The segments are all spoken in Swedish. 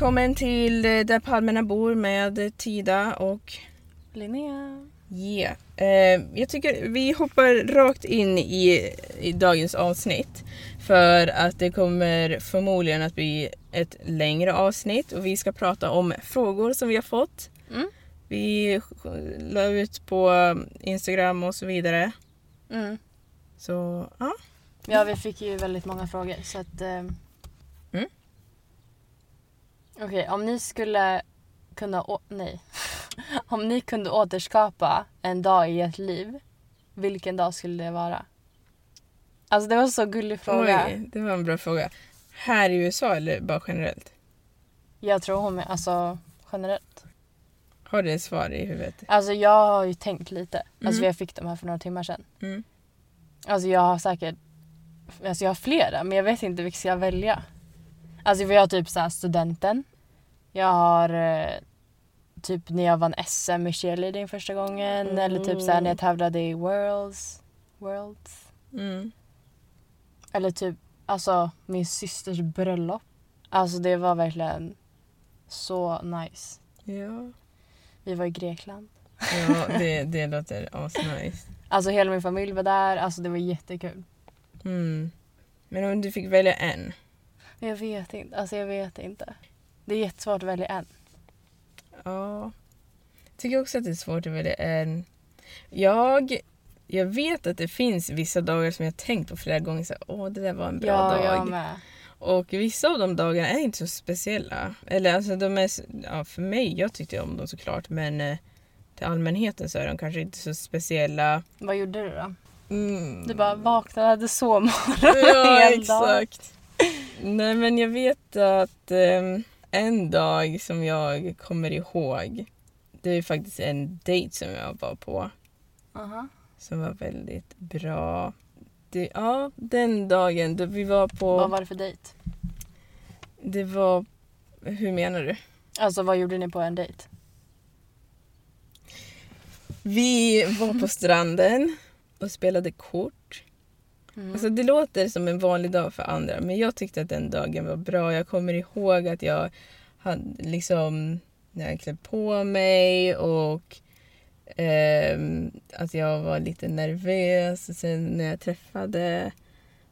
Välkommen till eh, Där palmerna bor med Tida och Linnea. Yeah. Eh, jag tycker vi hoppar rakt in i, i dagens avsnitt. För att det kommer förmodligen att bli ett längre avsnitt och vi ska prata om frågor som vi har fått. Mm. Vi la ut på Instagram och så vidare. Mm. Så ja. Ja, vi fick ju väldigt många frågor så att... Eh... Okej, om ni skulle kunna... Å- nej. om ni kunde återskapa en dag i ert liv, vilken dag skulle det vara? Alltså det var en så gullig fråga. Oj, det var en bra fråga. Här i USA eller bara generellt? Jag tror hon är, alltså generellt. Har du ett svar i huvudet? Alltså jag har ju tänkt lite. Alltså Mm. för jag fick de här för några timmar sedan. Mm. Alltså jag har säkert, alltså jag har flera men jag vet inte vilka ska jag välja. Alltså för jag har typ så här studenten. Jag har eh, typ när jag vann SM i cheerleading första gången. Mm. Eller typ så här när jag tävlade i Worlds. Worlds. Mm. Eller typ alltså min systers bröllop. Alltså det var verkligen så nice. Ja. Vi var i Grekland. Ja, det, det låter asnice. Alltså hela min familj var där. Alltså det var jättekul. Mm. Men om du fick välja en? Jag vet inte. Alltså jag vet inte. Det är jättesvårt att välja en. Ja. Jag tycker också att det är svårt att välja en. Jag, jag vet att det finns vissa dagar som jag tänkt på flera gånger. Så, här, Åh, det där var en bra ja, dag. jag med. Och vissa av de dagarna är inte så speciella. Eller alltså de är, ja, för mig, jag tyckte om dem såklart. Men eh, till allmänheten så är de kanske inte så speciella. Vad gjorde du då? Mm. Du bara vaknade och hade sovmorgon Ja, exakt. Nej, men jag vet att ehm, en dag som jag kommer ihåg, det är faktiskt en dejt som jag var på Aha. som var väldigt bra. Det, ja, den dagen då vi var på... Vad var det för dejt? Det var... Hur menar du? Alltså vad gjorde ni på en dejt? Vi var på stranden och spelade kort. Mm. Alltså det låter som en vanlig dag för andra men jag tyckte att den dagen var bra. Jag kommer ihåg att jag hade liksom när jag klädde på mig och ehm, att jag var lite nervös. Och sen när jag träffade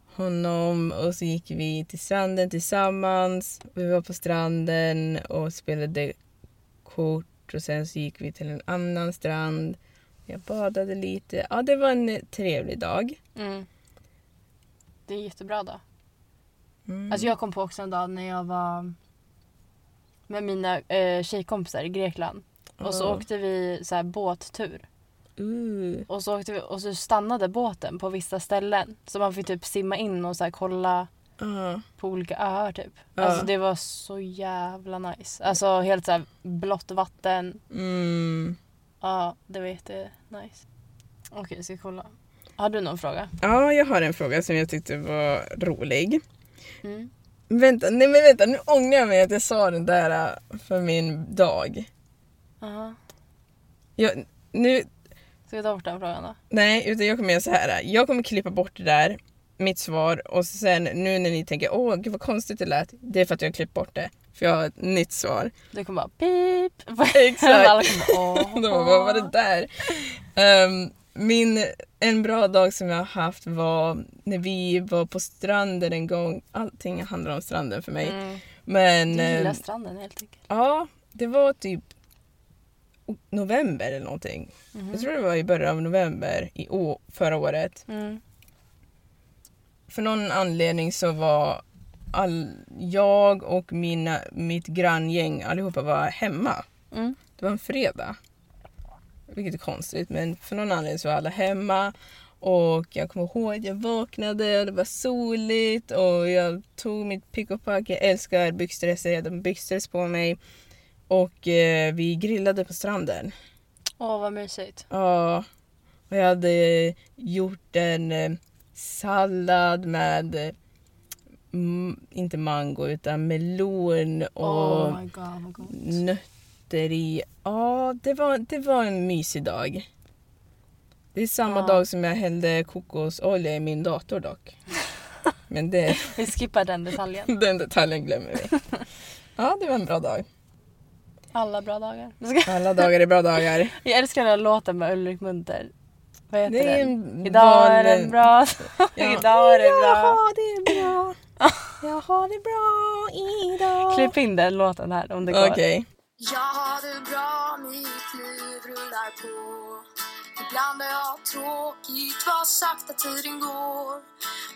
honom och så gick vi till stranden tillsammans. Vi var på stranden och spelade kort och sen så gick vi till en annan strand. Jag badade lite. Ja, det var en trevlig dag. Mm. Det är jättebra då. Mm. Alltså jag kom på också en dag när jag var med mina eh, tjejkompisar i Grekland. Och så åkte vi så här båttur. Uh. Och så, åkte vi, och så stannade båten på vissa ställen. Så man fick typ simma in och så här kolla Ja. på olika öar typ. Ja. Alltså det var så jävla nice. Alltså helt så här blått vatten. Mm. Ja, det var jättenice. Okej, ska vi kolla. Har du någon fråga? ja, jag har en fråga som jag tyckte var rolig. Mm. Vänta, nej men vänta, nu ångrar jag mig att jag sa den där äh, för min dag. Aha. Jag, nu, Ska vi ta bort den frågan då? nej, utan jag kommer göra så här. Jag kommer klippa bort det där, mitt svar och sen nu när ni tänker åh gud vad konstigt det lät. Det är för att jag har klippt bort det. För jag har ett nytt svar. Du kommer bara pip. Exakt. Alla kommer åh. De bara, vad var det där? Ehm, min, en bra dag som jag har haft var när vi var på stranden en gång. Allting handlar om stranden för mig. Mm. Men Du gillar ehm, stranden helt enkelt. ja, det var typ november eller någonting. Mhm. Jag tror det var i början av november i å- förra året. Mm. För någon anledning så var all, jag och mina, mitt granngäng allihopa var hemma. Mm. Det var en fredag. Vilket är konstigt men för någon anledning så var alla hemma. Och jag kommer ihåg att jag vaknade och det var soligt och jag tog mitt pick och pack. Jag älskar byxdresser, jag hade byxdress på mig. Och eh, vi grillade på stranden. Åh vad mysigt. Ja, och jag hade gjort en eh, sallad med eh, inte mango utan melon och oh god vad nötter i. Ja, det var, det var en mysig dag. Det är samma Ja. dag som jag hällde kokosolja i min dator dock. Men det, Vi skippar den detaljen. den detaljen glömmer vi. Ja, det var en bra dag. Alla bra dagar. Alla dagar är bra dagar. Jag älskar den här låten med Ulrik Munter. Vad heter Det är den? en Idag är vanlig- en bra Ja. Idag är det bra. Jaha, det är bra. Jag har det bra idag. Klipp in den låten här om det går. Okej. Jag har det bra, mitt liv rullar på Ibland har jag tråkigt, vad sakta tiden går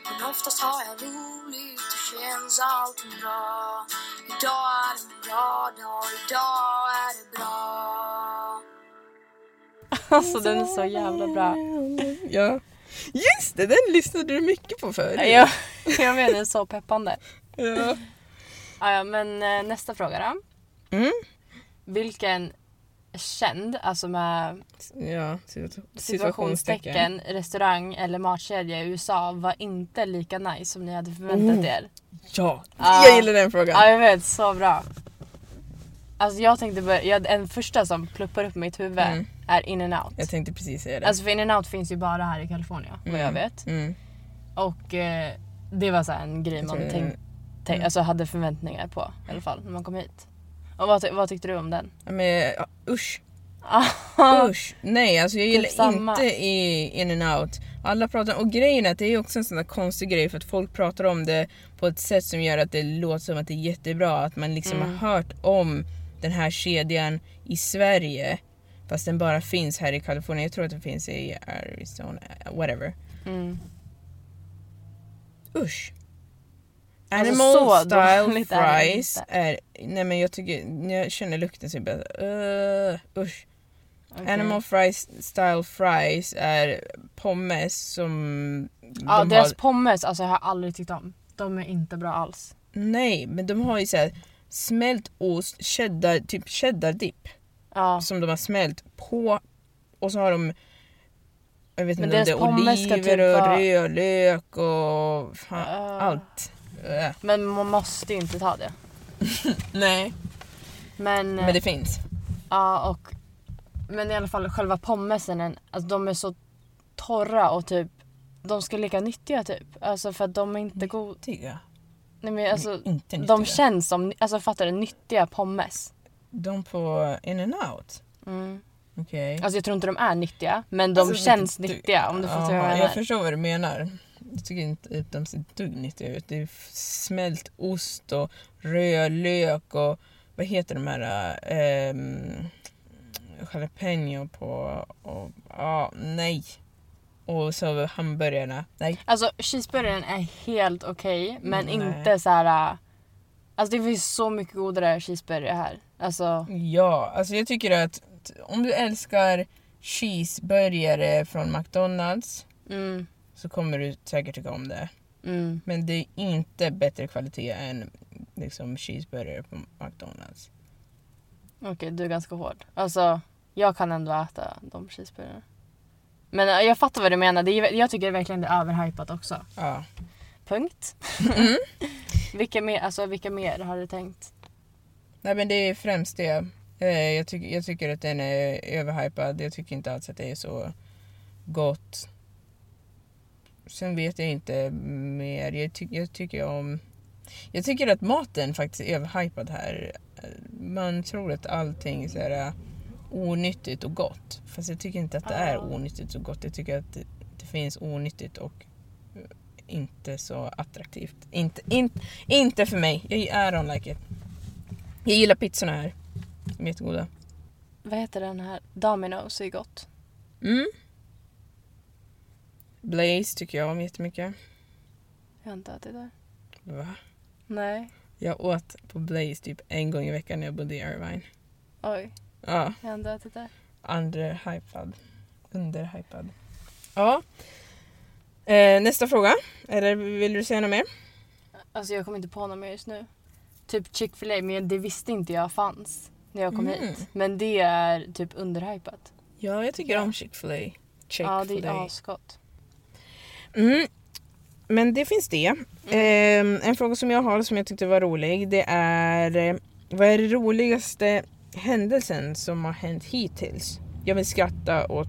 Men oftast har jag roligt och känns allting bra Idag är en bra dag, idag är det bra Alltså den är så jävla bra. Ja. Just det, den lyssnade du mycket på förut. Jag, jag vet, den är så peppande. Ja. Ja, men eh, nästa fråga då. Mm. Vilken känd, alltså med Ja, situ- situationstecken, restaurang eller matkedja i USA var inte lika nice som ni hade förväntat Oh. er? Ja, Ah. jag gillar den frågan. Ja jag vet, så bra. Alltså jag tänkte börja, jag, en första som pluppar upp mitt huvud Mm. är in and out. Jag tänkte precis säga det. Alltså för in and out finns ju bara här i Kalifornien vad jag vet. Mm. Och eh, det var så här en grej man tänk, tänk, Mm. alltså hade förväntningar på i alla fall när man kom hit. Och vad, ty- vad tyckte du om den? Men, ja, usch. Usch. Nej, alltså jag gillar samma. inte i in and out. Alla pratar och grejen är att det är också en sån där konstig grej för att folk pratar om det på ett sätt som gör att det låter som att det är jättebra. Att man liksom Mm. har hört om den här kedjan i Sverige fast den bara finns här i Kalifornien. Jag tror att den finns i Arizona, whatever. mm. Usch. Alltså, Animal så style dåligt är det fries inte. är, nej men jag tycker, när jag känner lukten så är jag bara, uh, usch. Okej. Animal fries, style fries är pommes som Ja de deras har, pommes alltså jag har aldrig tyckt om. De är inte bra alls. Nej, men de har ju så här smält ost, cheddar, typ cheddar dipp Ja. som de har smält på och så har de jag vet Men inte om det är oliver typ och vara- rödlök och fan, Ah. allt. Äh. Men man måste ju inte ta det. Nej, Men, men det finns. ja, och, men i alla fall själva pommesen, är- alltså, de är så torra och typ de ska lika nyttiga typ. Alltså för att de är inte goda. Nyttiga. Nej men alltså inte nyttiga. de känns som, alltså fattar du, nyttiga pommes. De på in and out? Mm. Okej. Alltså jag tror inte de är nyttiga men de Alltså, känns du- nyttiga om du fattar vad jag Jaha, menar. Jag förstår vad du menar. Jag tycker inte att de ser dugg nyttiga ut. Det är smält ost och rödlök och vad heter de här ähm, jalapeno på och ja, nej. Och så hamburgarna. Nej. Alltså cheeseburgaren är helt okej men Mm, nej. inte så här. Alltså det finns så mycket godare cheeseburgare här. Alltså Ja, alltså jag tycker att om du älskar cheeseburgare från McDonalds mm, så kommer du säkert tycka om det. mm. Men det är inte bättre kvalitet än liksom cheeseburgare på McDonalds. Okej du är ganska hård. Alltså jag kan ändå äta de cheeseburgarna. Men äh, jag fattar vad du menar. Det är, jag tycker verkligen det är överhypat också. Ja. Punkt. Mm. vilka, mer, alltså, vilka mer har du tänkt? Nej men det är främst det. Eh, Jag, tycker jag tycker att den är överhypad. Jag tycker inte alls att det är så gott. Sen vet jag inte mer. Jag, ty jag tycker om... Jag tycker att maten faktiskt är överhypad här. Man tror att allting är så här eh, onyttigt och gott. Fast jag tycker inte att det är Ah. onyttigt och gott. Jag tycker att det, det finns onyttigt och eh, inte så attraktivt. Inte, inte, inte för mig. Jag, I don't like it. Jag gillar pizzorna här. De är jättegoda. Vad heter den här? Domino's är gott. Mm. Blaze tycker jag om jättemycket. Jag har inte ätit det. Va? Nej. Jag åt på Blaze typ en gång i veckan när jag bodde i Irvine. Oj, Ja, jag har inte ätit det. underhypad. Underhypad. Ja. Eh, nästa fråga. Eller vill du säga något mer? Alltså jag kommer inte på något mer just nu. Typ Chick-fil-A, men det visste inte jag fanns när jag kom Mm. hit. Men det är typ underhypat. Ja, jag tycker om Chick-fil-A. Ja, det är asgott. Mm. Men det finns det. Ehm, en fråga som jag har som jag tyckte var rolig det är eh, vad är den roligaste händelsen som har hänt hittills? Jag vill skratta åt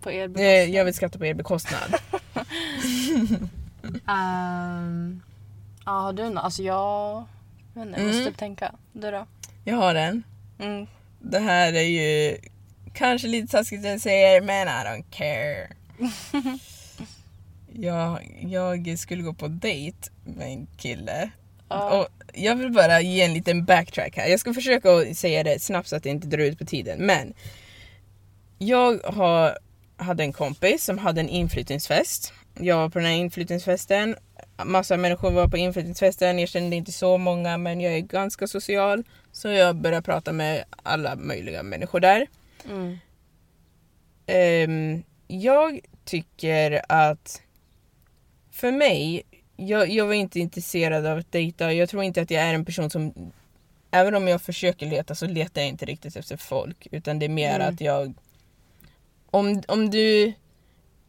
På er eh, jag vill skratta på er bekostnad. Ehm, ja, har du något? Alltså jag... Jag inte, jag måste Mm. tänka. Du då? Jag har den. Mm. Det här är ju kanske lite taskigt att säga men I don't care. jag, jag skulle gå på dejt med en kille. Ja. Och jag vill bara ge en liten backtrack här. Jag ska försöka säga det snabbt så att det inte drar ut på tiden. Men jag har, hade en kompis som hade en inflyttningsfest. Jag var på den här inflyttningsfesten. Massa människor var på inflyttningsfesten. Jag kände inte så många men jag är ganska social. Så jag började prata med alla möjliga människor där. Mm. Ehm, jag tycker att för mig, jag, jag var inte intresserad av att dejta. Jag tror inte att jag är en person som, även om jag försöker leta så letar jag inte riktigt efter folk. Utan det är mer Mm. att jag, om, om du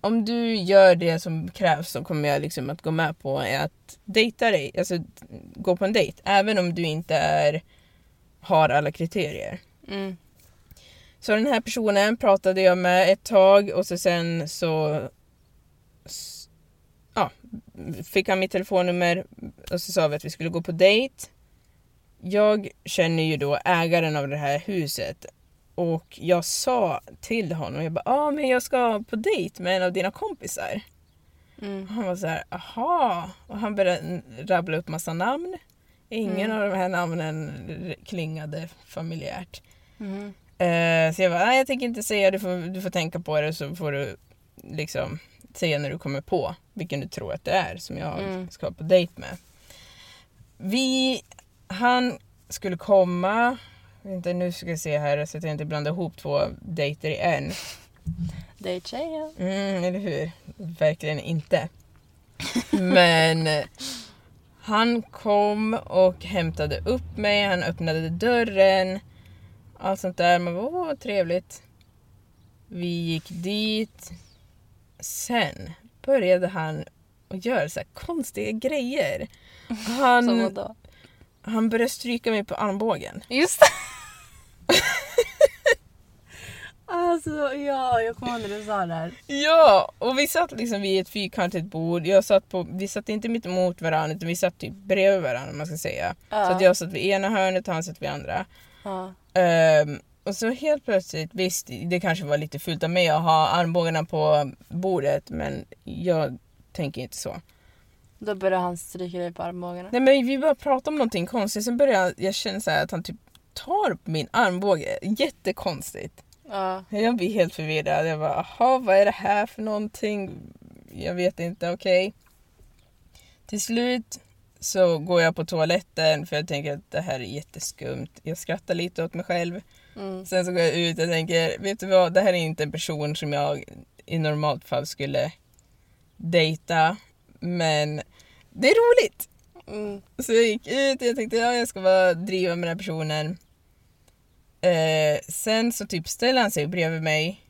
om du gör det som krävs så kommer jag liksom att gå med på att dejta dig, alltså gå på en dejt. Även om du inte är, har alla kriterier. Mm. Så den här personen pratade jag med ett tag och så sen så fick han mitt telefonnummer och så sa vi att vi skulle gå på dejt. Jag känner ju då ägaren av det här huset och jag sa till honom, jag bara ah, men jag ska på dejt med en av dina kompisar. Mm. Han var så här, aha. Och han började rabbla upp massa namn. Ingen Mm. av de här namnen klingade familjärt. Mm. Eh, så jag bara, nej jag tänker inte säga, du får, du får tänka på det så får du liksom säga när du kommer på vilken du tror att det är som jag Mm. ska på dejt med. Vi, han skulle komma, inte, nu ska jag se här så att jag inte blandar ihop två dejter i en. Dejttjejen. Mm, eller hur? Verkligen inte. Men han kom och hämtade upp mig, han öppnade dörren. Allt sånt där. Man bara, åh vad trevligt. Vi gick dit. Sen började han att göra så konstiga grejer. Som Han, vadå? han började stryka mig på armbågen. Just det! alltså ja, jag kommer ihåg när du sa det här. Ja, och vi satt liksom vid ett fyrkantigt bord. Jag satt på, vi satt inte mitt emot varandra utan vi satt typ bredvid varandra man ska säga. Ja. Så att jag satt vid ena hörnet och han satt vid andra. Ja. Ehm, och så helt plötsligt, visst det kanske var lite fult av mig att ha armbågarna på bordet men jag tänker inte så. Då började han stryka dig på armbågarna. Nej men vi bara pratade om någonting konstigt, sen började jag, jag känna så här att han typ tar på min armbåge. Jättekonstigt. Ja. Jag blir helt förvirrad. Jag bara, jaha, vad är det här för någonting? Jag vet inte, okej. Till slut så går jag på toaletten för jag tänker att det här är jätteskumt. Jag skrattar lite åt mig själv. Mm. Sen så går jag ut och tänker, vet du vad, det här är inte en person som jag i normalt fall skulle dejta. Men det är roligt! Mm. Så jag gick ut och jag tänkte ja, jag ska bara driva med den här personen. Eh, sen så typ ställer han sig bredvid mig.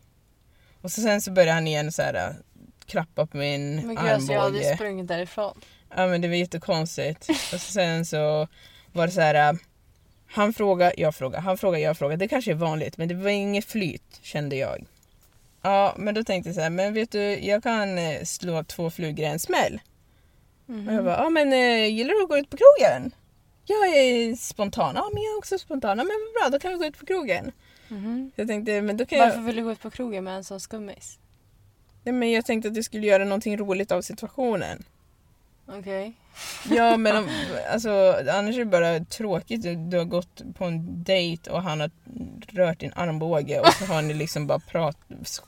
Och så sen så börjar han igen så här äh, klappa på min Men gud alltså jag hade armbåge. sprungit därifrån. Ja men det var jättekonstigt. Och så sen så var det så här. Han frågar, jag frågar, han frågar, jag frågar. Det kanske är vanligt men det var inget flyt kände jag. Ja men då tänkte jag så här, men vet du jag kan eh, slå två flugor i en smäll. Mhm. Och jag bara, ja men eh, gillar du att gå ut på krogen? Jag är spontan. Ja men jag är också spontan. Ja, men bra, då kan vi gå ut på krogen. Mhm. Jag tänkte, men då kan Varför jag... vill du gå ut på krogen med en sån skummis? Nej, men jag tänkte att du skulle göra någonting roligt av situationen. Okej. Ja men om, alltså, annars är det bara tråkigt. Du, du har gått på en dejt och han har rört din armbåge och så har ni liksom bara prat,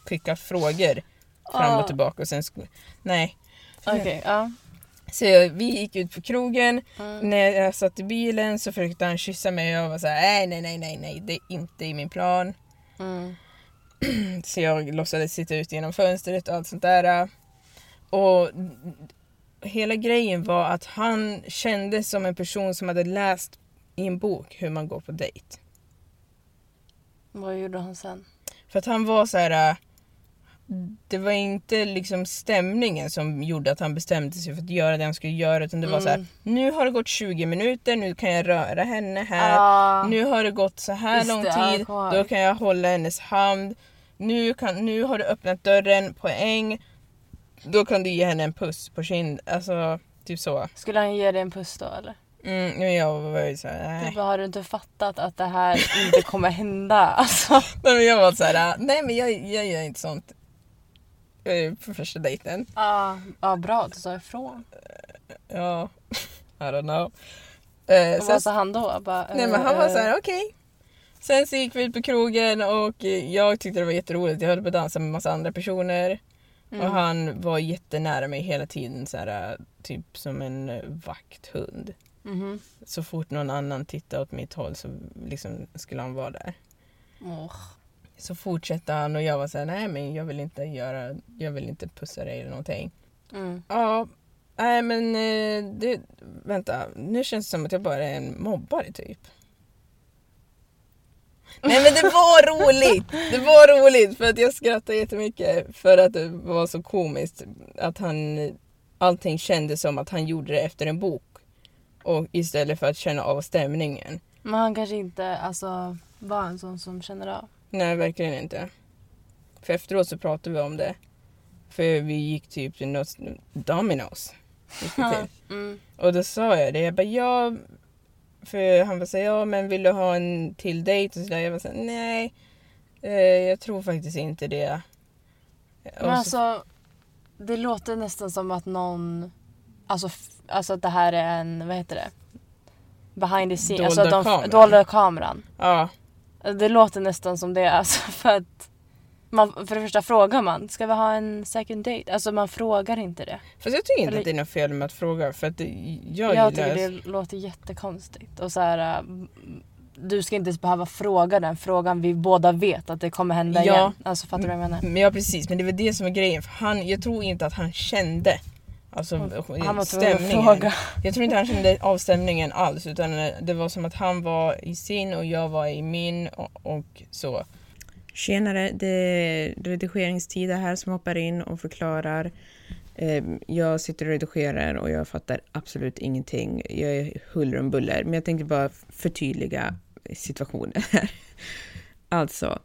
skickat frågor fram och tillbaka och sen... Nej. Okej, ja. Så jag, vi gick ut på krogen. Mm. När jag satt i bilen så försökte han kyssa mig och jag var såhär nej nej nej nej nej det är inte i min plan. Mm. Så jag låtsades sitta ut genom fönstret och allt sånt där. Och hela grejen var att han kändes som en person som hade läst i en bok hur man går på dejt. Vad gjorde han sen? För att han var så här. äh, Det var inte liksom stämningen som gjorde att han bestämde sig för att göra det han skulle göra utan det var så här. Mm. Nu har det gått 20 minuter, nu kan jag röra henne här. Ah. Nu har det gått så här Just lång det, ja, jag tid, kommer då ihåg. kan jag hålla hennes hand. Nu, kan, nu har du öppnat dörren, poäng. Då kan du ge henne en puss på kind. Alltså, typ så. Skulle han ge dig en puss då eller? Mm, men jag var ju såhär, nej. bara, har du inte fattat att det här inte kommer hända? Alltså. Nej, men jag var såhär, nej men jag, jag gör inte sånt. På första dejten. Ja, ja, bra att du sa ifrån. Ja, I don't know. Eh, Och vad sa han då? Bara, Nej men han var eh, så här: okej. Sen så gick vi ut på krogen och jag tyckte det var jätteroligt. Jag höll på att dansa med massa andra personer. Mm. Och han var jättenära mig hela tiden så här, typ som en vakthund. Mhm. Så fort någon annan tittade åt mitt håll så liksom skulle han vara där. Åh. Så fortsatte han och jag var så här: nej men jag vill inte göra, jag vill inte pussa dig eller någonting. Mm. Ja, nej men eh, det, vänta, nu känns det som att jag bara är en mobbare typ. Nej men det var roligt! Det var roligt för att jag skrattade jättemycket för att det var så komiskt att han allting kändes som att han gjorde det efter en bok och istället för att känna av stämningen. Men han kanske inte alltså, var en sån som känner av. Nej, verkligen inte. För efteråt så pratade vi om det. För vi gick typ till något, Domino's. Mm. Och då sa jag det, jag bara ja. För han var såhär, ja men vill du ha en till dejt och sådär. Jag var såhär, nej. Eh, jag tror faktiskt inte det. Men Och så, alltså, det låter nästan som att någon... Alltså, f- alltså att det här är en, vad heter det? Behind the scene. Dolda alltså att de kameran. dolda kameran. ja, Det låter nästan som det. Alltså för att man, för det första frågar man, ska vi ha en second date? Alltså man frågar inte det. fast jag tycker inte Eller- att det är något fel med att fråga. För att det, jag, Jag, gillar... tycker det låter jättekonstigt. Och så här, äh, du ska inte ens behöva fråga den frågan. Vi båda vet att det kommer hända Ja. igen. Alltså fattar du vad jag menar? Men ja precis, men det var det som var grejen. För han, jag tror inte att han kände alltså, Han att stämningen. fråga. Jag tror inte han kände av stämningen alls utan det var som att han var i sin och jag var i min och, och så. Tjenare, det är redigeringstid här som hoppar in och förklarar. Ehm, jag sitter och redigerar och jag fattar absolut ingenting. Jag är huller om buller, men jag tänkte bara förtydliga situationen här. Alltså,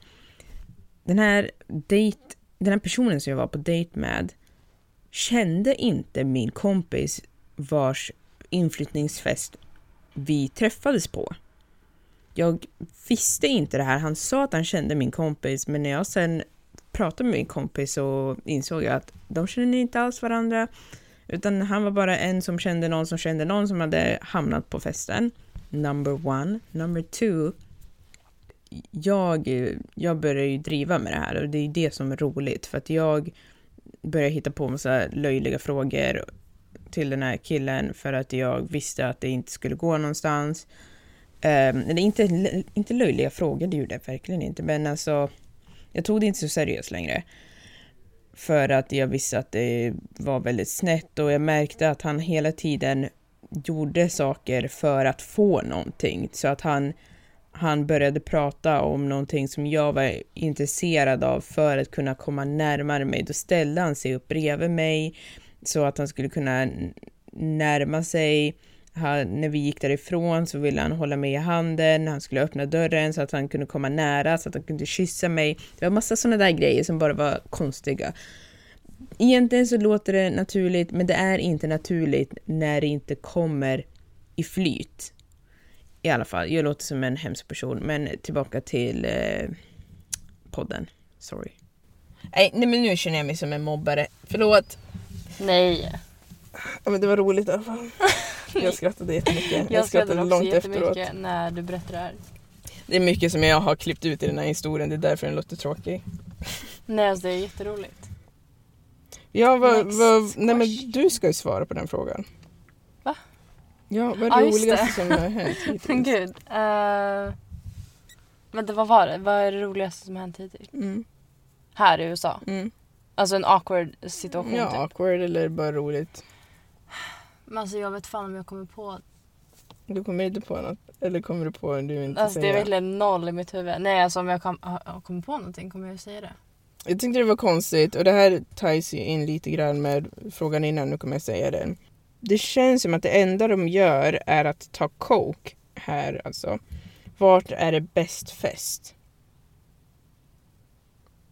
den här date, den här personen som jag var på dejt med kände inte min kompis vars inflyttningsfest vi träffades på. Jag visste inte det här. Han sa att han kände min kompis, men när jag sen pratade med min kompis så insåg jag att de känner inte alls varandra. Utan han var bara en som kände någon som kände någon som hade hamnat på festen. Number one. Number two. Jag, jag börjar ju driva med det här och det är det som är roligt för att jag började hitta på massa löjliga frågor till den här killen för att jag visste att det inte skulle gå någonstans. Um, inte, inte löjliga frågor, det gjorde jag verkligen inte, men alltså jag tog det inte så seriöst längre. För att jag visste att det var väldigt snett och jag märkte att han hela tiden gjorde saker för att få någonting. Så att han, han började prata om någonting som jag var intresserad av för att kunna komma närmare mig. Då ställde han sig upp bredvid mig så att han skulle kunna närma sig. Han, när vi gick därifrån så ville han hålla mig i handen, han skulle öppna dörren så att han kunde komma nära, så att han kunde kyssa mig. Det var massa sådana där grejer som bara var konstiga. Egentligen så låter det naturligt, men det är inte naturligt när det inte kommer i flyt. I alla fall, jag låter som en hemsk person, men tillbaka till eh, podden. Sorry. Nej, nej, men nu känner jag mig som en mobbare. Förlåt. Nej. Ja, men det var roligt i alla fall. Jag skrattade jättemycket. Jag, Jag skrattade också långt efteråt. när du berättade det här. Det är mycket som jag har klippt ut i den här historien, det är därför den låter tråkig. Nej alltså det är jätteroligt. Ja, vad, vad, nej men du ska ju svara på den frågan. Va? Ja, vad är det just roligaste det. som har hänt hittills? Gud. Uh, men det, vad var det? Vad är det roligaste som har hänt hittills? Mm, Här i USA? mm. Alltså en awkward situation Ja, typ. awkward eller bara roligt. Men alltså jag vet fan om jag kommer på. Du kommer inte på något? Eller kommer du på en du inte Alltså det är verkligen noll i mitt huvud. Nej alltså om jag kom, har- kommit på någonting kommer jag säga det. Jag tyckte det var konstigt och det här ties ju in lite grann med frågan innan, nu kommer jag säga den. Det känns som att det enda de gör är att ta coke här alltså. Vart är det bäst fest?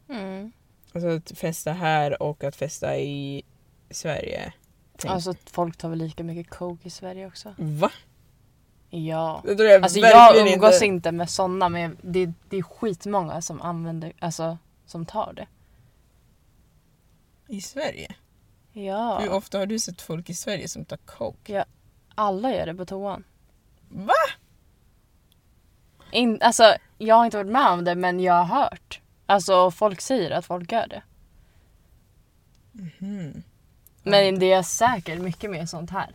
Mm. Alltså att festa här och att festa i Sverige. Tänk. Alltså folk tar väl lika mycket coke i Sverige också. Va? Ja. Det tror jag Alltså jag umgås inte. inte med sådana men det, det är skitmånga som använder, alltså som tar det. I Sverige? Ja. Hur ofta har du sett folk i Sverige som tar coke? Alla gör det på toan. Va? In, alltså jag har inte varit med om det men jag har hört. Alltså folk säger att folk gör det. Mhm. Men det är säkert mycket mer sånt här.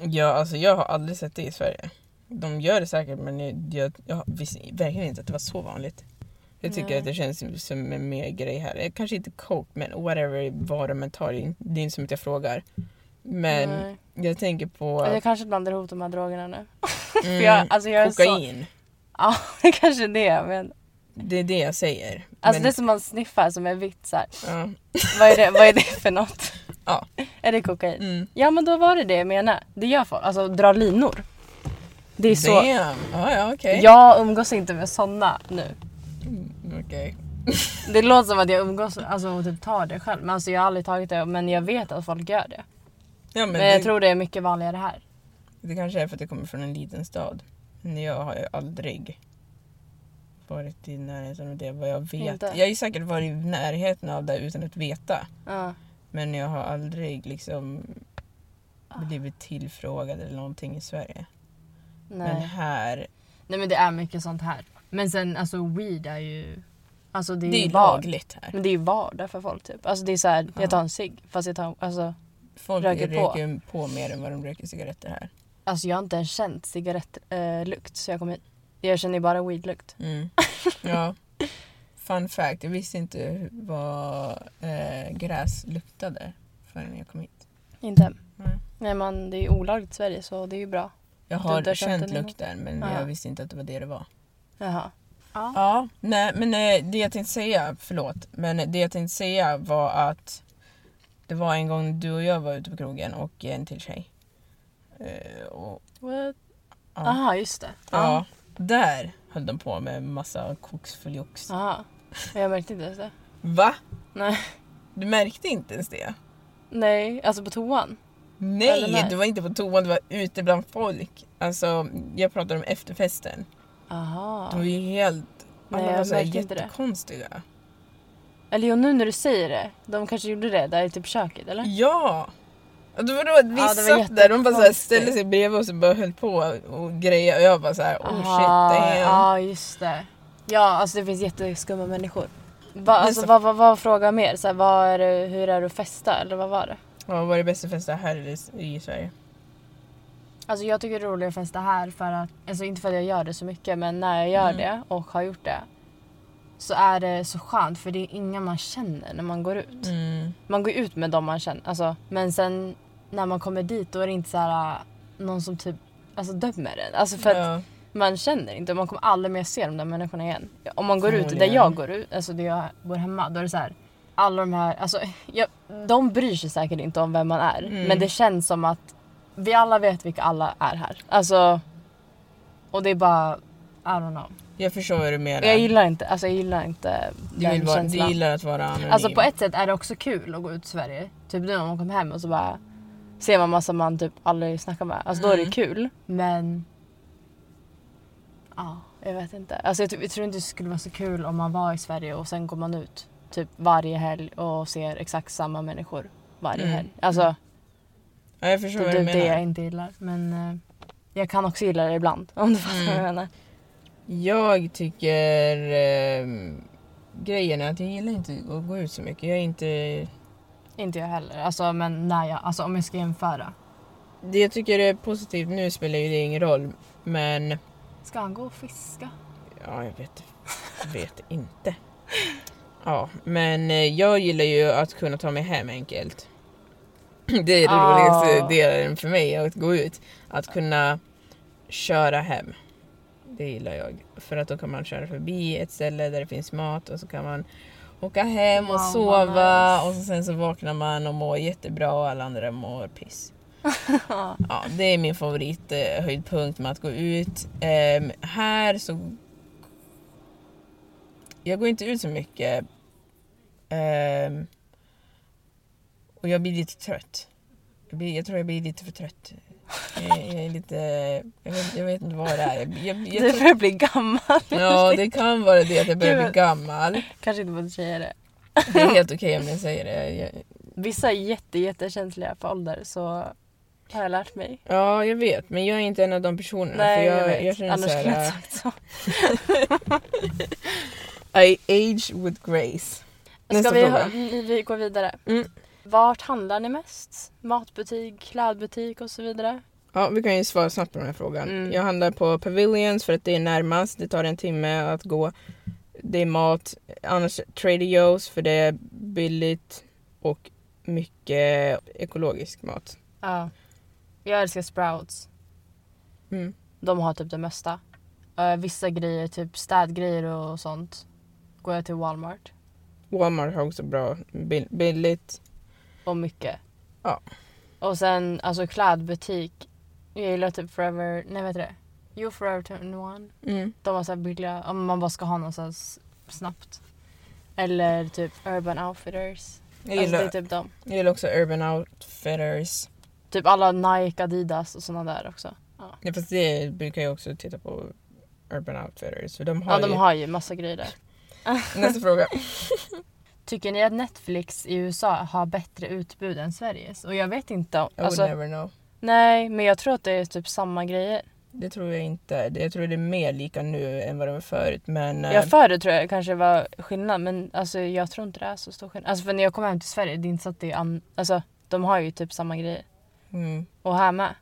Ja, alltså jag har aldrig sett det i Sverige. De gör det säkert men jag, jag, jag visste verkligen inte att det var så vanligt. Jag tycker Nej. att det känns som en mer grej här. Eh, Kanske inte coke men whatever de än tar. Det är inte som att jag frågar. Men Nej. jag tänker på Jag kanske blandar ihop de här drogerna nu. mm, jag, alltså jag är så... kokain. Ja, det kanske är det. Men, Det är det jag säger. alltså men, det som man sniffar som är vitt så ja. Vad är det, vad är det för något? Ja. Är det kokain? Mm. Ja men då var det det jag menade. Det gör folk. Alltså dra linor. Det är så. Damn. Ja, ja, okej. Jag umgås inte med såna nu. Mm, Okej. Det låter som att jag umgås alltså, och typ tar det själv. Men alltså, jag har aldrig tagit det. Men jag vet att folk gör det. Ja, men Men det, jag tror det är mycket vanligare här. det kanske är för att det kommer från en liten stad. Men jag har ju aldrig varit i närheten av det vad jag vet. Inte? Jag har ju säkert varit i närheten av det utan att veta. Ja. Men jag har aldrig liksom blivit tillfrågad eller någonting i Sverige. Nej. Men här, Nej men det är mycket sånt här. Men sen alltså weed är ju... Alltså det är, det är ju lagligt här. Men det är ju vardag för folk typ. Alltså det är så här, Ja. jag tar en cigg fast jag tar, alltså, Folk röker röker, på. mer än vad de röker cigaretter här. alltså jag har inte ens känt cigarettlukt eh, lukt så jag kom hit. Jag känner bara weedlukt. Mm. Ja. Fun fact, jag visste inte vad eh, gräs luktade förrän jag kom hit. Inte? Nej. Nej men det är ju olagligt i Sverige så det är ju bra. Jag Du har har känt lukten men Ja. jag visste inte att det var det det var. Jaha. Ja. Ja, nej men eh, det jag tänkte säga, förlåt, men det jag tänkte säga var att det var en gång du och jag var ute på krogen och en till tjej. Eh, och, What? ja, Aha just det. ja, där höll de på med massa koksfuljox. Aha. Jag märkte inte ens det. Va? Nej. Du märkte inte ens det? Nej, alltså på toan. Nej, nej? du var inte på toan, du var ute bland folk. Alltså, jag pratar om efterfesten. Aha. De var ju helt... Nej, Alla jag var så här märkte inte det. jättekonstiga. Eller jo nu när du säger det. De kanske gjorde det där i typ köket eller? Ja! Och det var då att Ja, det var satt där, de bara så här jättekonstigt. ställde sig bredvid oss och bara höll på och grejer och jag bara så här, oh shit damn. Ja just det. Ja alltså det finns jätteskumma människor. Va, alltså, så- vad, vad, vad frågar mer? Så här, vad är det, hur är det att festa eller vad var det? Ja, vad var det bästa festa här i, i Sverige? Alltså jag tycker det är roligt att festa här för att, alltså inte för att jag gör det så mycket men när jag gör Mm. det och har gjort det så är det så skönt för det är inga man känner när man går ut. Mm. Man går ut med dem man känner, alltså, men sen när man kommer dit då är det inte så här någon som typ alltså, dömer en. Alltså för att Ja, man känner inte, man kommer aldrig mer se de där människorna igen. Om man går ut där jag går ut, alltså där jag bor hemma, då är det så här. Alla de här, alltså jag, de bryr sig säkert inte om vem man är. Mm. Men det känns som att vi alla vet vilka alla är här. Alltså, och det är bara, I don't know. jag förstår vad du menar. Jag gillar inte, alltså jag gillar inte du, den vara, du känslan. gillar att vara anonym. Alltså på ett sätt är det också kul att gå ut i Sverige. Typ nu när man kommer hem och så bara ser man massa man typ aldrig snackar med. Alltså då är det Mm. kul. Men ja, jag vet inte. Alltså jag, jag tror inte det skulle vara så kul om man var i Sverige och sen går man ut typ varje helg och ser exakt samma människor varje Mm. helg. Alltså ja, jag förstår det är typ det jag inte gillar. Men eh, jag kan också gilla det ibland om du fattar vad jag Mm. menar. Jag tycker ehm, grejen är att jag gillar inte att gå ut så mycket. Jag är inte... Inte jag heller. Alltså men när jag, alltså om jag ska jämföra. Det jag tycker är positivt, nu spelar ju det ingen roll, men Ska han gå och fiska? Ja, jag vet, vet inte. Ja, men eh, jag gillar ju att kunna ta mig hem enkelt. Det är det Ah. roligaste delen för mig, att gå ut. Att kunna köra hem. Det gillar jag. För att då kan man köra förbi ett ställe där det finns mat och så kan man åka hem och Wow, sova nice. och så sen så vaknar man och mår jättebra och alla andra mår piss. Ja, det är min favorithöjdpunkt med att gå ut. Ehm, här så... Jag går inte ut så mycket. Ehm, och jag blir lite trött. Jag, blir, jag tror jag blir lite för trött Jag, jag är lite... Jag vet, jag vet inte vad det är. Jag, jag, Du börjar bli gammal. ja, det kan vara det att jag börjar bli gammal. Kanske inte borde säga det. Det är helt okej om jag säger det. Vissa är jätte, jättekänsliga för ålder så har jag lärt mig. ja, jag vet. Men jag är inte en av de personerna. Nej, för jag, jag, vet. känner Annars skulle jag inte sagt så. I age with grace. Nästa Ska vi, fråga. vi, vi går vidare. Mm. Vart handlar ni mest? Matbutik, klädbutik och så vidare? Ja, vi kan ju svara snabbt på den här frågan. Mm. Jag handlar på Pavilions för att det är närmast. Det tar en timme att gå. Det är mat. Annars Trader Joe's för det är billigt och mycket ekologisk mat. Ja. Jag älskar Sprouts. Mm. De har typ det mesta. Eh, vissa grejer, typ städgrejer och sånt, går jag till Walmart. Walmart har också bra bill- billigt. Och mycket. Ja. Och sen alltså klädbutik. Jag gillar typ Forever, nej vad heter det? Jo Forever 21. Mm. De har så billiga, om man bara ska ha någonstans snabbt. Eller typ Urban Outfitters. Jag, Alltså gillar, det är typ dem. jag gillar också Urban Outfitters. Typ alla Nike, Adidas och såna där också. Ja, Ja, fast det brukar jag också titta på Urban Outfitters. För de har ja de ju... har ju massa grejer där. Nästa fråga. Tycker ni att Netflix i USA har bättre utbud än Sveriges? Och jag vet inte. om- I Alltså, would never know. nej, men jag tror att det är typ samma grejer. Det tror jag inte. Det- Jag tror det är mer lika nu än vad det var förut. Men eh, Jag förut tror jag kanske var skillnad men alltså, jag tror inte det är så stor skillnad. Alltså för när jag kom hem till Sverige, det är inte så att det är an- Alltså de har ju typ samma grejer. Mm, Och här med.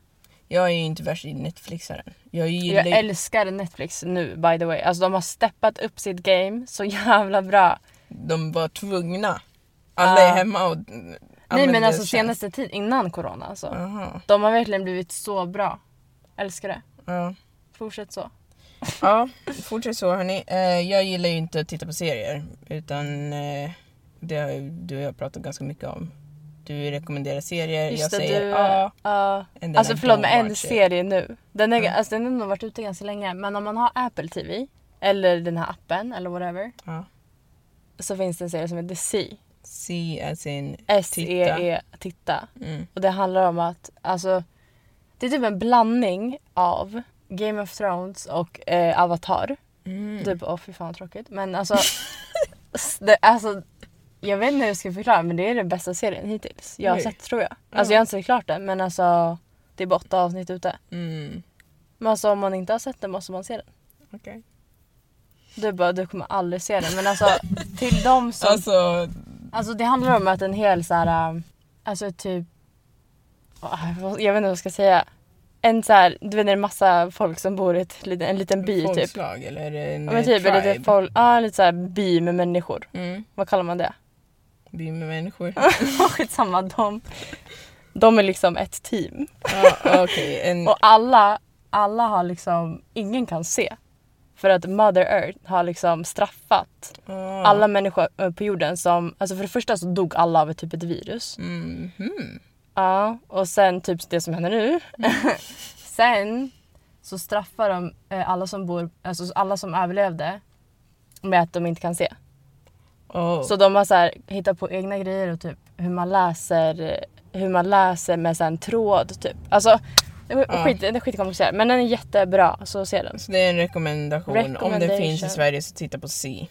jag är ju inte värst i Netflixaren. Jag gillar Jag älskar Netflix nu by the way. Alltså de har steppat upp sitt game så jävla bra. De var tvungna. Alla är hemma och Nej men alltså senaste tid innan corona alltså. Aha. De har verkligen blivit så bra. Älskar det. Ja. Fortsätt så. ja, fortsätt så hörni. Eh, jag gillar ju inte att titta på serier. Utan eh, det har du och jag pratat ganska mycket om. Du rekommenderar serier, Just jag det, säger du, ja. ja. Alltså förlåt men en serie nu. Den, är, Mm. alltså, den har nog varit ute ganska länge men om man har Apple TV eller den här appen eller whatever Ja. så finns det en serie som heter C. See as in S-E-E, titta. Mm. Och det handlar om att, alltså, det är typ en blandning av Game of Thrones och eh, Avatar. Mm. Typ, åh fy fan vad tråkigt. Men alltså, det, alltså, jag vet inte hur jag ska förklara men det är den bästa serien hittills jag har Oj. sett tror jag. Alltså Ja. jag har inte sett klart den men alltså det är bara åtta avsnitt ute. Mm. Men alltså om man inte har sett den måste man se den. Okej. Du bara, du kommer aldrig se den. Men alltså till de som... Alltså, Alltså, det handlar om att en hel så här, äh, alltså typ, ah, vad- jag vet inte vad jag ska säga. En så här, du vet det är en massa folk som bor i ett, liten- en liten by typ. folkslag eller är det en Ja, men eh, typ, eller tribe? folk, ja lite så här by med människor. Mm. Vad kallar man det? By med människor. Skitsamma, de, de är liksom ett team. ja, okej. En... Och alla, alla har liksom, ingen kan se. För att Mother Earth har liksom straffat ah. alla människor eh, på jorden som, alltså för det första så dog alla av ett typ ett virus. Mhm. Ja, och sen typ det som händer nu. sen så straffar de eh, alla som bor, alltså alla som överlevde med att de inte kan se. Oh. Så de har så här, hittat på egna grejer och typ hur man läser, hur man läser med så en tråd typ. Alltså Ja. skit, det är skitkomplicerat men den är jättebra så se den. Så det är en rekommendation. Om det Recommendation. finns i Sverige så titta på C.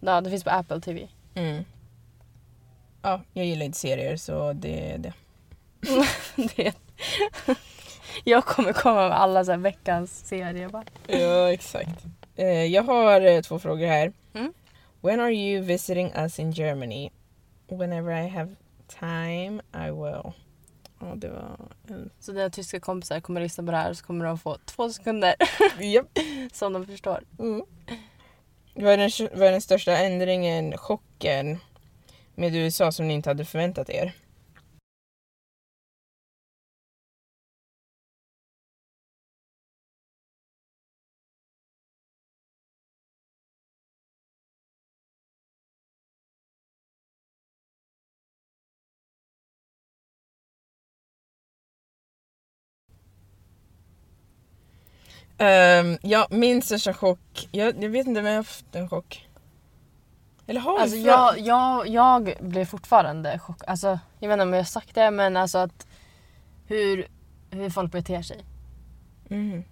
Ja, det finns på Apple TV. Mm. Ja, jag gillar inte serier så det är det. det. Jag kommer komma med alla så veckans serier bara. Ja, exakt. Eh, jag har eh, två frågor här. Mm. When are you visiting us in Germany? Whenever I have time I will. Ja, det var en... Så dina tyska kompisar kommer lyssna på det här så kommer de få två sekunder Japp. som de förstår. Mm. Vad, är den, vad är den största ändringen, chocken med USA som ni inte hade förväntat er? Ehm, ja, min största chock. Jag, jag vet inte om jag har haft en chock. Eller har Alltså jag, jag, jag blir fortfarande chockad. Alltså, jag vet inte om jag har sagt det men alltså att hur hur folk beter sig. Mhm.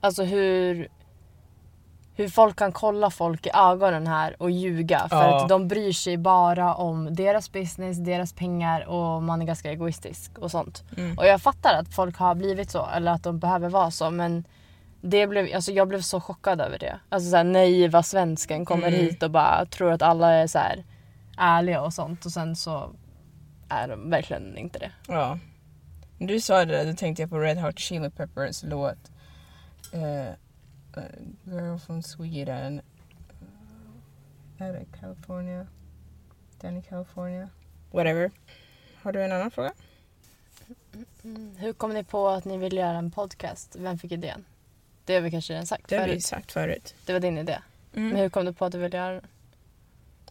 Alltså hur, hur folk kan kolla folk i ögonen här och ljuga. För Ja. att de bryr sig bara om deras business, deras pengar och man är ganska egoistisk och sånt. Mm. Och jag fattar att folk har blivit så eller att de behöver vara så men det blev, alltså jag blev så chockad över det. Alltså så här, naiva svensken kommer Mm. hit och bara tror att alla är så här ärliga och sånt och sen så är de verkligen inte det. Ja. När du sa det där, då tänkte jag på Red Hot Chili Peppers låt. eh, eh, Girl from Sweden. Är det California? Den i California? Whatever. Har du en annan fråga? Hur kom ni på att ni ville göra en podcast? Vem fick idén? Det har vi kanske redan sagt Det har vi förut. sagt förut. Det var din idé. Men Mm. hur kom du på att du ville göra det?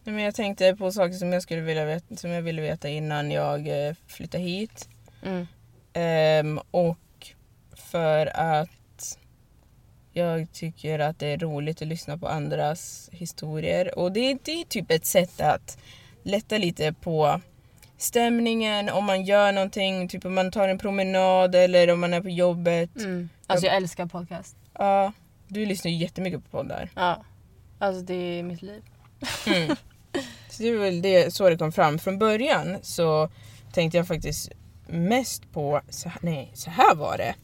Nej, Men jag tänkte på saker som jag, skulle vilja veta, som jag ville veta innan jag eh, flyttade hit. Mm. Ehm, och för att jag tycker att det är roligt att lyssna på andras historier. Och det, det är typ ett sätt att lätta lite på stämningen om man gör någonting, typ om man tar en promenad eller om man är på jobbet. Mm. Alltså jag älskar podcast. Ja, du lyssnar ju jättemycket på poddar. Ja. Alltså det är mitt liv. Mm. Så det är väl det, så det kom fram. Från början så tänkte jag faktiskt mest på, så nej så här var det.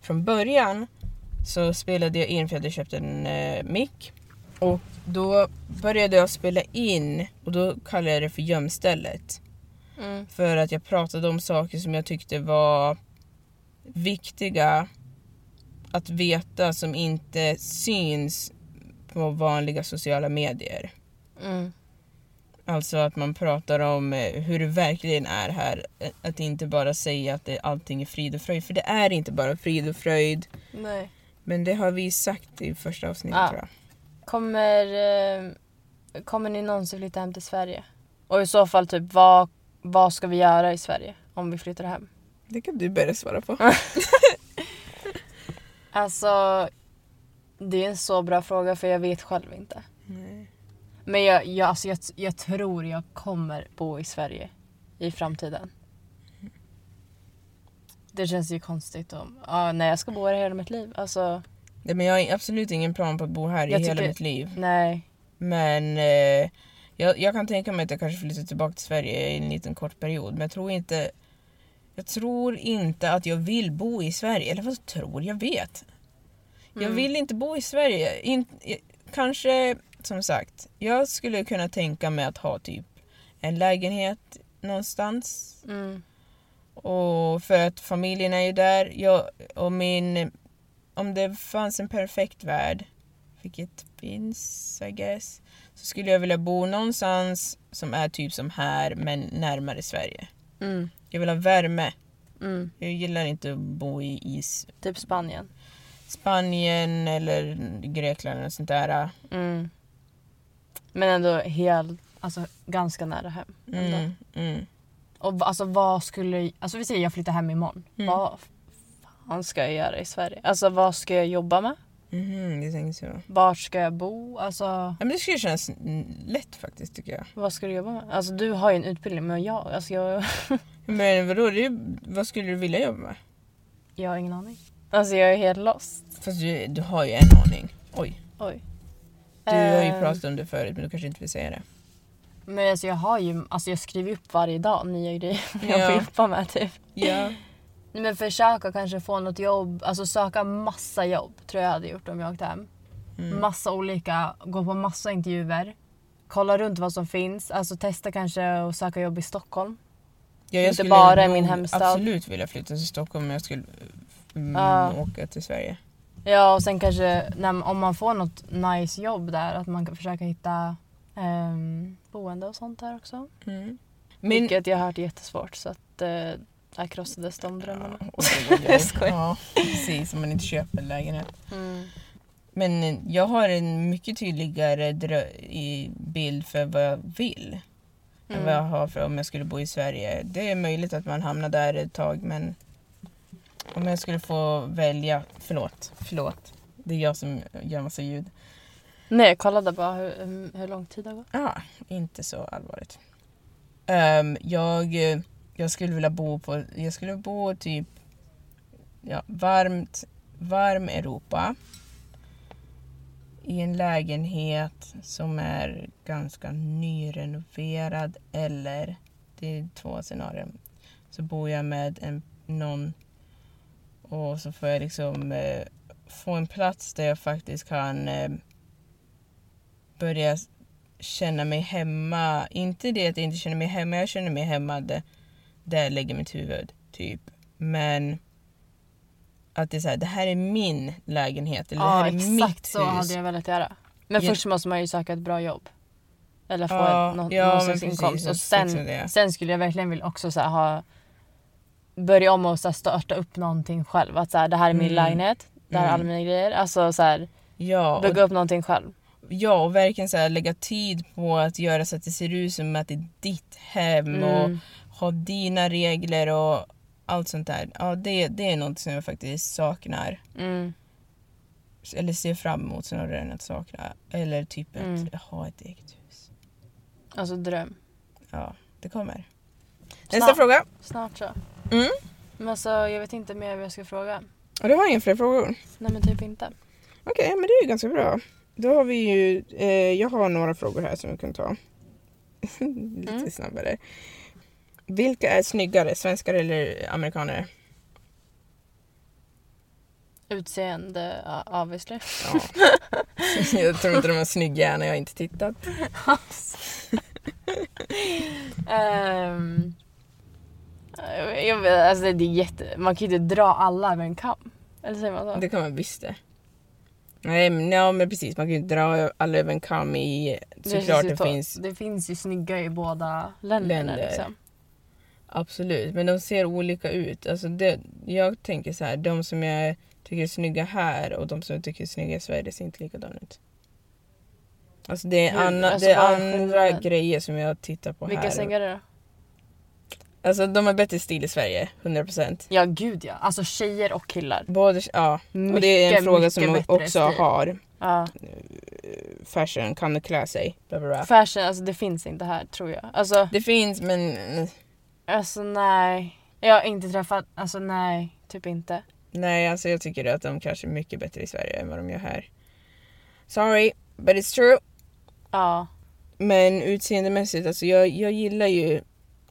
Från början så spelade jag in för jag hade köpt en eh, mick. Och då började jag spela in och då kallade jag det för gömstället. Mm. För att jag pratade om saker som jag tyckte var viktiga att veta som inte syns på vanliga sociala medier. Mm. Alltså att man pratar om eh, hur det verkligen är här. Att inte bara säga att det, allting är frid och fröjd. För det är inte bara frid och fröjd. Nej. Men det har vi sagt i första avsnittet Ja. tror jag. Kommer, eh, kommer ni någonsin flytta hem till Sverige? Och i så fall typ vad, vad ska vi göra i Sverige om vi flyttar hem? Det kan du börja svara på. Alltså det är en så bra fråga för jag vet själv inte. Nej. Men jag, jag, alltså jag, jag tror jag kommer bo i Sverige i framtiden. Det känns ju konstigt om, ja, nej jag ska bo här hela mitt liv. Alltså Nej, men jag har absolut ingen plan på att bo här i Jag hela tycker- mitt liv. nej. Men eh, jag, jag kan tänka mig att jag kanske flyttar tillbaka till Sverige i en liten kort period. Men jag tror inte jag tror inte att jag vill bo i Sverige. Eller vad tror jag? vet. Jag Mm. vill inte bo i Sverige. In, kanske, som sagt, jag skulle kunna tänka mig att ha typ en lägenhet någonstans. Mm. Och för att familjen är ju där. Jag, och min, om det fanns en perfekt värld, vilket finns I guess, så skulle jag vilja bo någonstans som är typ som här men närmare Sverige. Mm. Jag vill ha värme. Mm. Jag gillar inte att bo i is, Typ Spanien. Spanien eller Grekland eller sånt där. Mm. Men ändå helt, alltså ganska nära hem. Mm, mm. Och alltså vad skulle, alltså vi säger jag flyttar hem imorgon. Mm. Vad fan ska jag göra i Sverige? Alltså vad ska jag jobba med? Mhm, jag tänker så. Vart ska jag bo? Alltså Ja, men det skulle kännas mm, lätt faktiskt tycker jag. vad ska du jobba med? Alltså du har ju en utbildning men jag, alltså jag, Men vadå, det är, vad skulle du vilja jobba med? jag har ingen aning. Alltså jag är helt lost. Fast du, du har ju en aning. Oj. Oj. Du har ju Eh, pratat om det förut men du kanske inte vill säga det. Men alltså jag har ju, alltså jag skriver upp varje dag nya grejer jag Ja. får jobba med typ. Ja. Men försöka kanske få något jobb, alltså söka massa jobb tror jag hade gjort om jag åkte hem. Mm. Massa olika, gå på massa intervjuer. Kolla runt vad som finns, alltså testa kanske att söka jobb i Stockholm. Ja, Inte bara i min hemstad. absolut vilja flytta till Stockholm om jag skulle mm, Ja. åka till Sverige. Ja och sen kanske när, om man får något nice jobb där att man kan försöka hitta ehm, boende och sånt där också. Mm. Men, Vilket jag har hört är jättesvårt så att eh, där krossades de drömmarna. Ja. Jag skojar. Ja, precis. Om man inte köper en lägenhet. Mm. Men eh, jag har en mycket tydligare bild för vad jag vill. Än vad jag Mm. har för om jag skulle bo i Sverige. Det är möjligt att man hamnar där ett tag men om jag skulle få välja, förlåt, förlåt. Det är jag som gör massa ljud. Nej jag kollade bara hur, hur- lång tid det har gått. Ja, inte så allvarligt. Ehm, jag, eh, jag skulle vilja bo på, jag skulle bo typ ja, varmt, varm Europa. I en lägenhet som är ganska nyrenoverad eller, det är två scenarier. Så bor jag med en, någon och så får jag liksom eh, få en plats där jag faktiskt kan eh, börja känna mig hemma. Inte det att jag inte känner mig hemma, jag känner mig hemma där, där jag lägger mitt huvud. Typ. Men att det är så här, det här är min lägenhet. Eller det Ja här är exakt mitt så hus. hade jag velat göra. Men Ja. först måste man ju söka ett bra jobb. Eller få Ja, ett, ja, någon precis, inkomst. Och sen, det. sen skulle jag verkligen vilja också så här, ha börja om och så här, starta upp någonting själv. Att så här, det här är min Mm. lägenhet. Det här är alla Mm. mina grejer. Alltså så här, Ja, och, bygga upp någonting själv. ja, och verkligen så lägga tid på att göra så att det ser ut som att det är ditt hem och Mm. Ha dina regler och allt sånt där. Ja, det, det är något som jag faktiskt saknar. Mm. Eller ser fram emot snarare än att sakna. Eller typ Mm. att ha ett eget hus. Alltså dröm. Ja, det kommer. Snart. Nästa fråga. Snart så. Mm. Men alltså jag vet inte mer vad jag ska fråga. Och du har inga fler frågor? Nej men typ inte. Okej, men det är ju ganska bra. Då har vi ju, eh, jag har några frågor här som vi kan ta. Lite Mm. snabbare. Vilka är snyggare, svenskar eller amerikaner? Utseende, obviously. Ja. jag tror inte de är snygga när jag inte tittat. Ehm, jag- vet, alltså det är jätte, man kan ju inte dra alla över en kam. Eller säger man så? Det kan man visst det. Nej men, ja, men precis, man kan ju inte dra alla över en kam i... Såklart det to- finns, Det finns ju snygga i båda länderna Länder. liksom. Absolut. Men de ser olika ut. Alltså det, jag tänker så här, de som jag tycker är snygga här och de som jag tycker är snygga i Sverige, det ser inte likadana ut. Alltså det är, Hur? anna, Alltså, det är är andra grejer som jag tittar på Vilka här. snyggare då? Alltså de har bättre stil i Sverige, 100%. Ja gud ja. Alltså tjejer och killar. Både, ja. Mycket, Och det är en fråga som också stil. har Ja. fashion, kan klä sig. Bla bla bla. Fashion, alltså det finns inte här tror jag. Alltså, Det finns men eh, alltså nej. Jag har inte träffat, alltså nej. Typ inte. nej alltså jag tycker att de kanske är mycket bättre i Sverige än vad de gör här. Sorry, but it's true. Ja. Men utseendemässigt, alltså jag, jag gillar ju...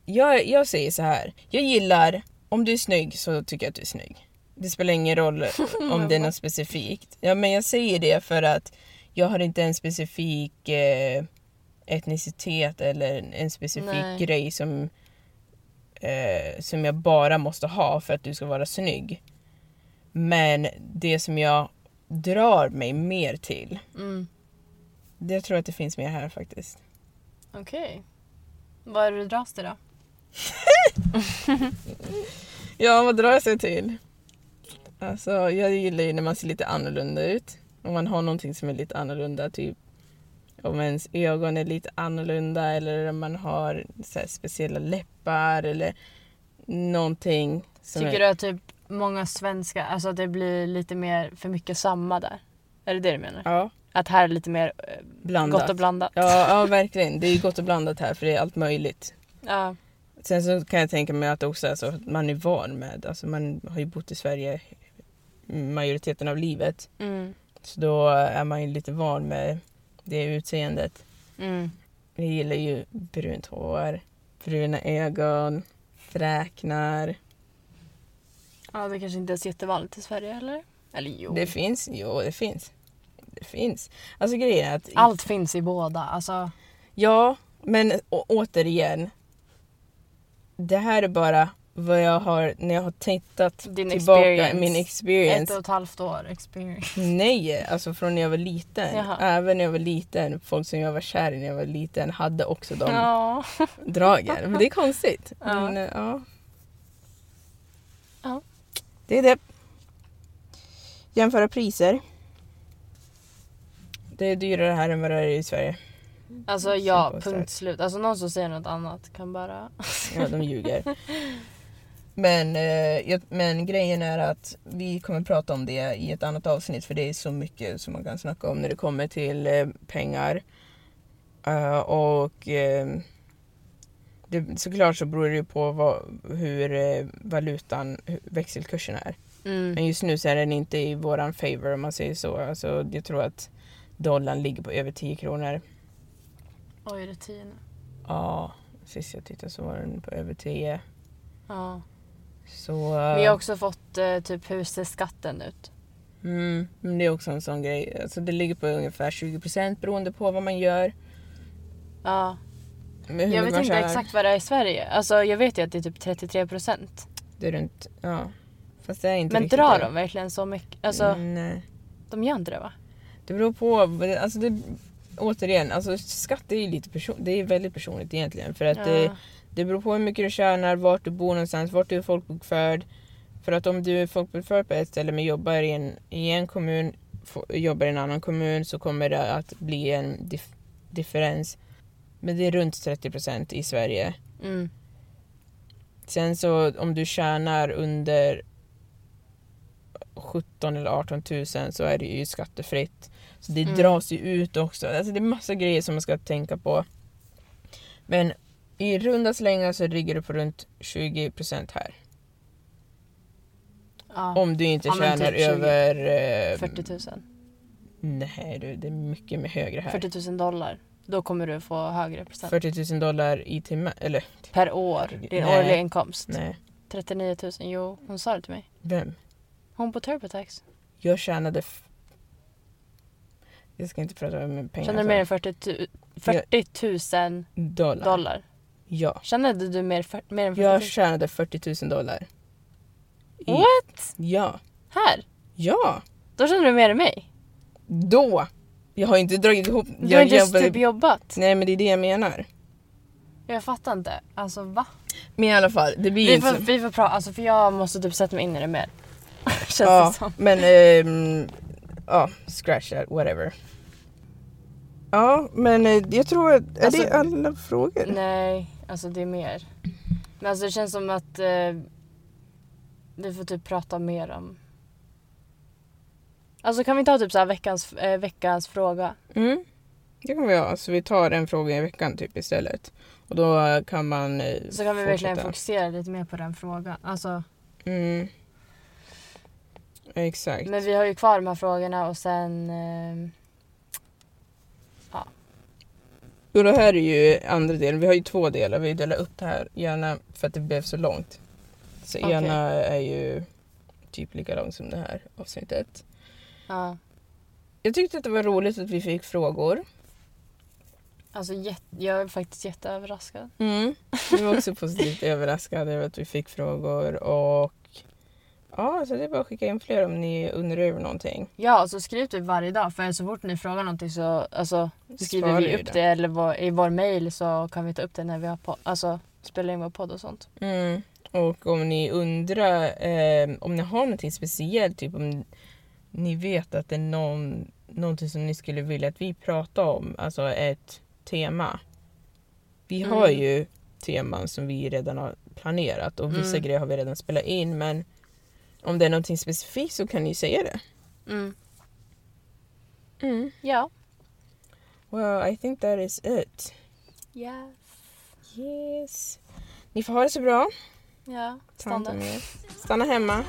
Jag, jag säger så här. Jag gillar, om du är snygg så tycker jag att du är snygg. Det spelar ingen roll om det är något specifikt. Ja men jag säger det för att jag har inte en specifik eh, etnicitet eller en- specifik Nej. grej som, eh, som jag bara måste ha för att du ska vara snygg. Men det som jag drar mig mer till, Mm. det jag tror att det finns mer här faktiskt. Okej. Vad är det du dras till då? Ja, vad drar jag sig till? Alltså, jag gillar ju när man ser lite annorlunda ut. Om man har någonting som är lite annorlunda, typ om ens ögon är lite annorlunda eller om man har så speciella läppar eller någonting. Tycker är... du att typ många svenskar, alltså att det blir lite mer för mycket samma där? Är det det du menar? Ja, Att här är lite mer eh, blandat. gott och blandat? Ja, ja, verkligen. Det är gott och blandat här för det är allt möjligt. Ja. Sen så kan jag tänka mig att också alltså, man är van med, alltså man har ju bott i Sverige majoriteten av livet. Mm. Så då är man ju lite van med det utseendet. Mm. Jag gillar ju brunt hår, bruna ögon, fräknar. Ja, det kanske inte är så jättevanligt i Sverige eller? Eller jo. Det finns, jo det finns. Det finns. Alltså grejen är att... Allt finns i båda. Alltså, Ja, men å- återigen. Det här är bara vad jag har, när jag har tittat Din tillbaka, experience. min ett experience. och ett halvt år experience. Nej, alltså från när jag var liten. Jaha. Även när jag var liten, folk som jag var kär i när jag var liten hade också de Ja. dragen. Men det är konstigt. Ja. Men, eh, ja. Ja. Det är det. Jämföra priser. Det är dyrare här än vad det är i Sverige. Alltså ja, Simple as punkt slut. Alltså någon som säger något annat kan bara... Ja, de ljuger. Men, eh, men grejen är att vi kommer prata om det i ett annat avsnitt för det är så mycket som man kan snacka om när det kommer till eh, pengar. Eh, och eh, det, såklart så beror det ju på vad, hur valutan, växelkursen är. Mm. Men just nu så är den inte i våran favor om man säger så. Alltså, jag tror att dollarn ligger på över 10 kronor. Oj, är det tio nu? Ja, sist jag tittade så var den på över 10. Ja. Så... Jag har också fått eh, typ husskatten ut. Mm, men det är också en sån grej. Alltså, det ligger på ungefär 20% beroende på vad man gör. Ja. Jag vet inte exakt vad det är i Sverige. Alltså jag vet ju att det är typ 33 procent. Det är runt, ja. Fast det är inte Men riktigt drar det. de verkligen så mycket? Alltså Mm, nej. de gör inte det va? Det beror på. Alltså det, återigen, alltså skatt är ju lite person, det är väldigt personligt egentligen. För att Ja. det beror på hur mycket du tjänar, vart du bor någonstans, vart du är folkbokförd. För att om du är folkbokförd på ett ställe men jobbar i en, i en kommun, jobbar i en annan kommun så kommer det att bli en dif, differens. Men det är runt 30% i Sverige. Mm. Sen så om du tjänar under 17 eller 18 000 så är det ju skattefritt. Så det Mm. dras ju ut också. Alltså det är massa grejer som man ska tänka på. Men i runda slängar så ligger du på runt 20% här. Ja. Om du inte Ja, tjänar typ 20. över... eh, 40 000. Nej du, det är mycket mer högre här. 40 000 dollar. Då kommer du få högre procent. 40 000 dollar i timmen. Eller Per år. Din Nej. årliga inkomst. nej. 39 000. Jo, hon sa det till mig. Vem? Hon på TurboTax. Jag tjänade... Jag ska inte prata om pengar. Tjänade du mer än 40 tu- 40 000 dollar. dollar? Ja. Tjänade du mer, för, mer än 40 Jag 000? tjänade 40 000 dollar. I- What? Ja. Här? Ja. Då tjänade du mer än mig? Då. Jag har inte dragit ihop... Du har jag inte jobbade- typ jobbat. Nej men det är det jag menar. Jag fattar inte. Alltså va? Men i alla fall, det blir Vi inte får, så... vi får prata, alltså för jag måste typ sätta mig in i det mer. Känns Ja, det som. men... ehm, Ja, scratch that, whatever. Ja, men eh, jag tror att... Är Alltså- det alla frågor? Nej, alltså det är mer. Men alltså det känns som att eh, vi får typ prata mer om... Alltså kan vi ta typ så veckans, eh, veckans fråga? Mm. Det kan vi ha. Så vi tar en fråga i veckan typ istället. Och då eh, kan man eh, Så kan vi verkligen fortsätta. fokusera lite mer på den frågan. Alltså, Mm. Exakt. men vi har ju kvar de här frågorna och sen... Och det här är ju andra delen. Vi har ju två delar. Vi delar upp det här gärna för att det blev så långt. Så Okej. ena är ju typ lika långt som det här avsnittet. ja. Jag tyckte att det var roligt att vi fick frågor. Alltså jag är faktiskt jätteöverraskad. Mm. Jag var också positivt överraskad över att vi fick frågor och ja, så det är bara att skicka in fler om ni undrar över någonting. Ja, alltså skriv typ varje dag för så fort ni frågar någonting så alltså, skriver Svarar vi upp det. det eller vår, i vår mail så kan vi ta upp det när vi har på, alltså, spelar in vår podd och sånt. Mm. Och om ni undrar eh, om ni har någonting speciellt, typ om ni vet att det är någon, någonting som ni skulle vilja att vi pratar om, alltså ett tema. Vi har Mm. ju teman som vi redan har planerat och vissa Mm. grejer har vi redan spelat in men om det är någonting specifikt så kan ni säga det. Mm. Mm. Ja. Well, I think that is it. Yes. Yes. Ni får ha det så bra. Ja, stanna. Stanna hemma.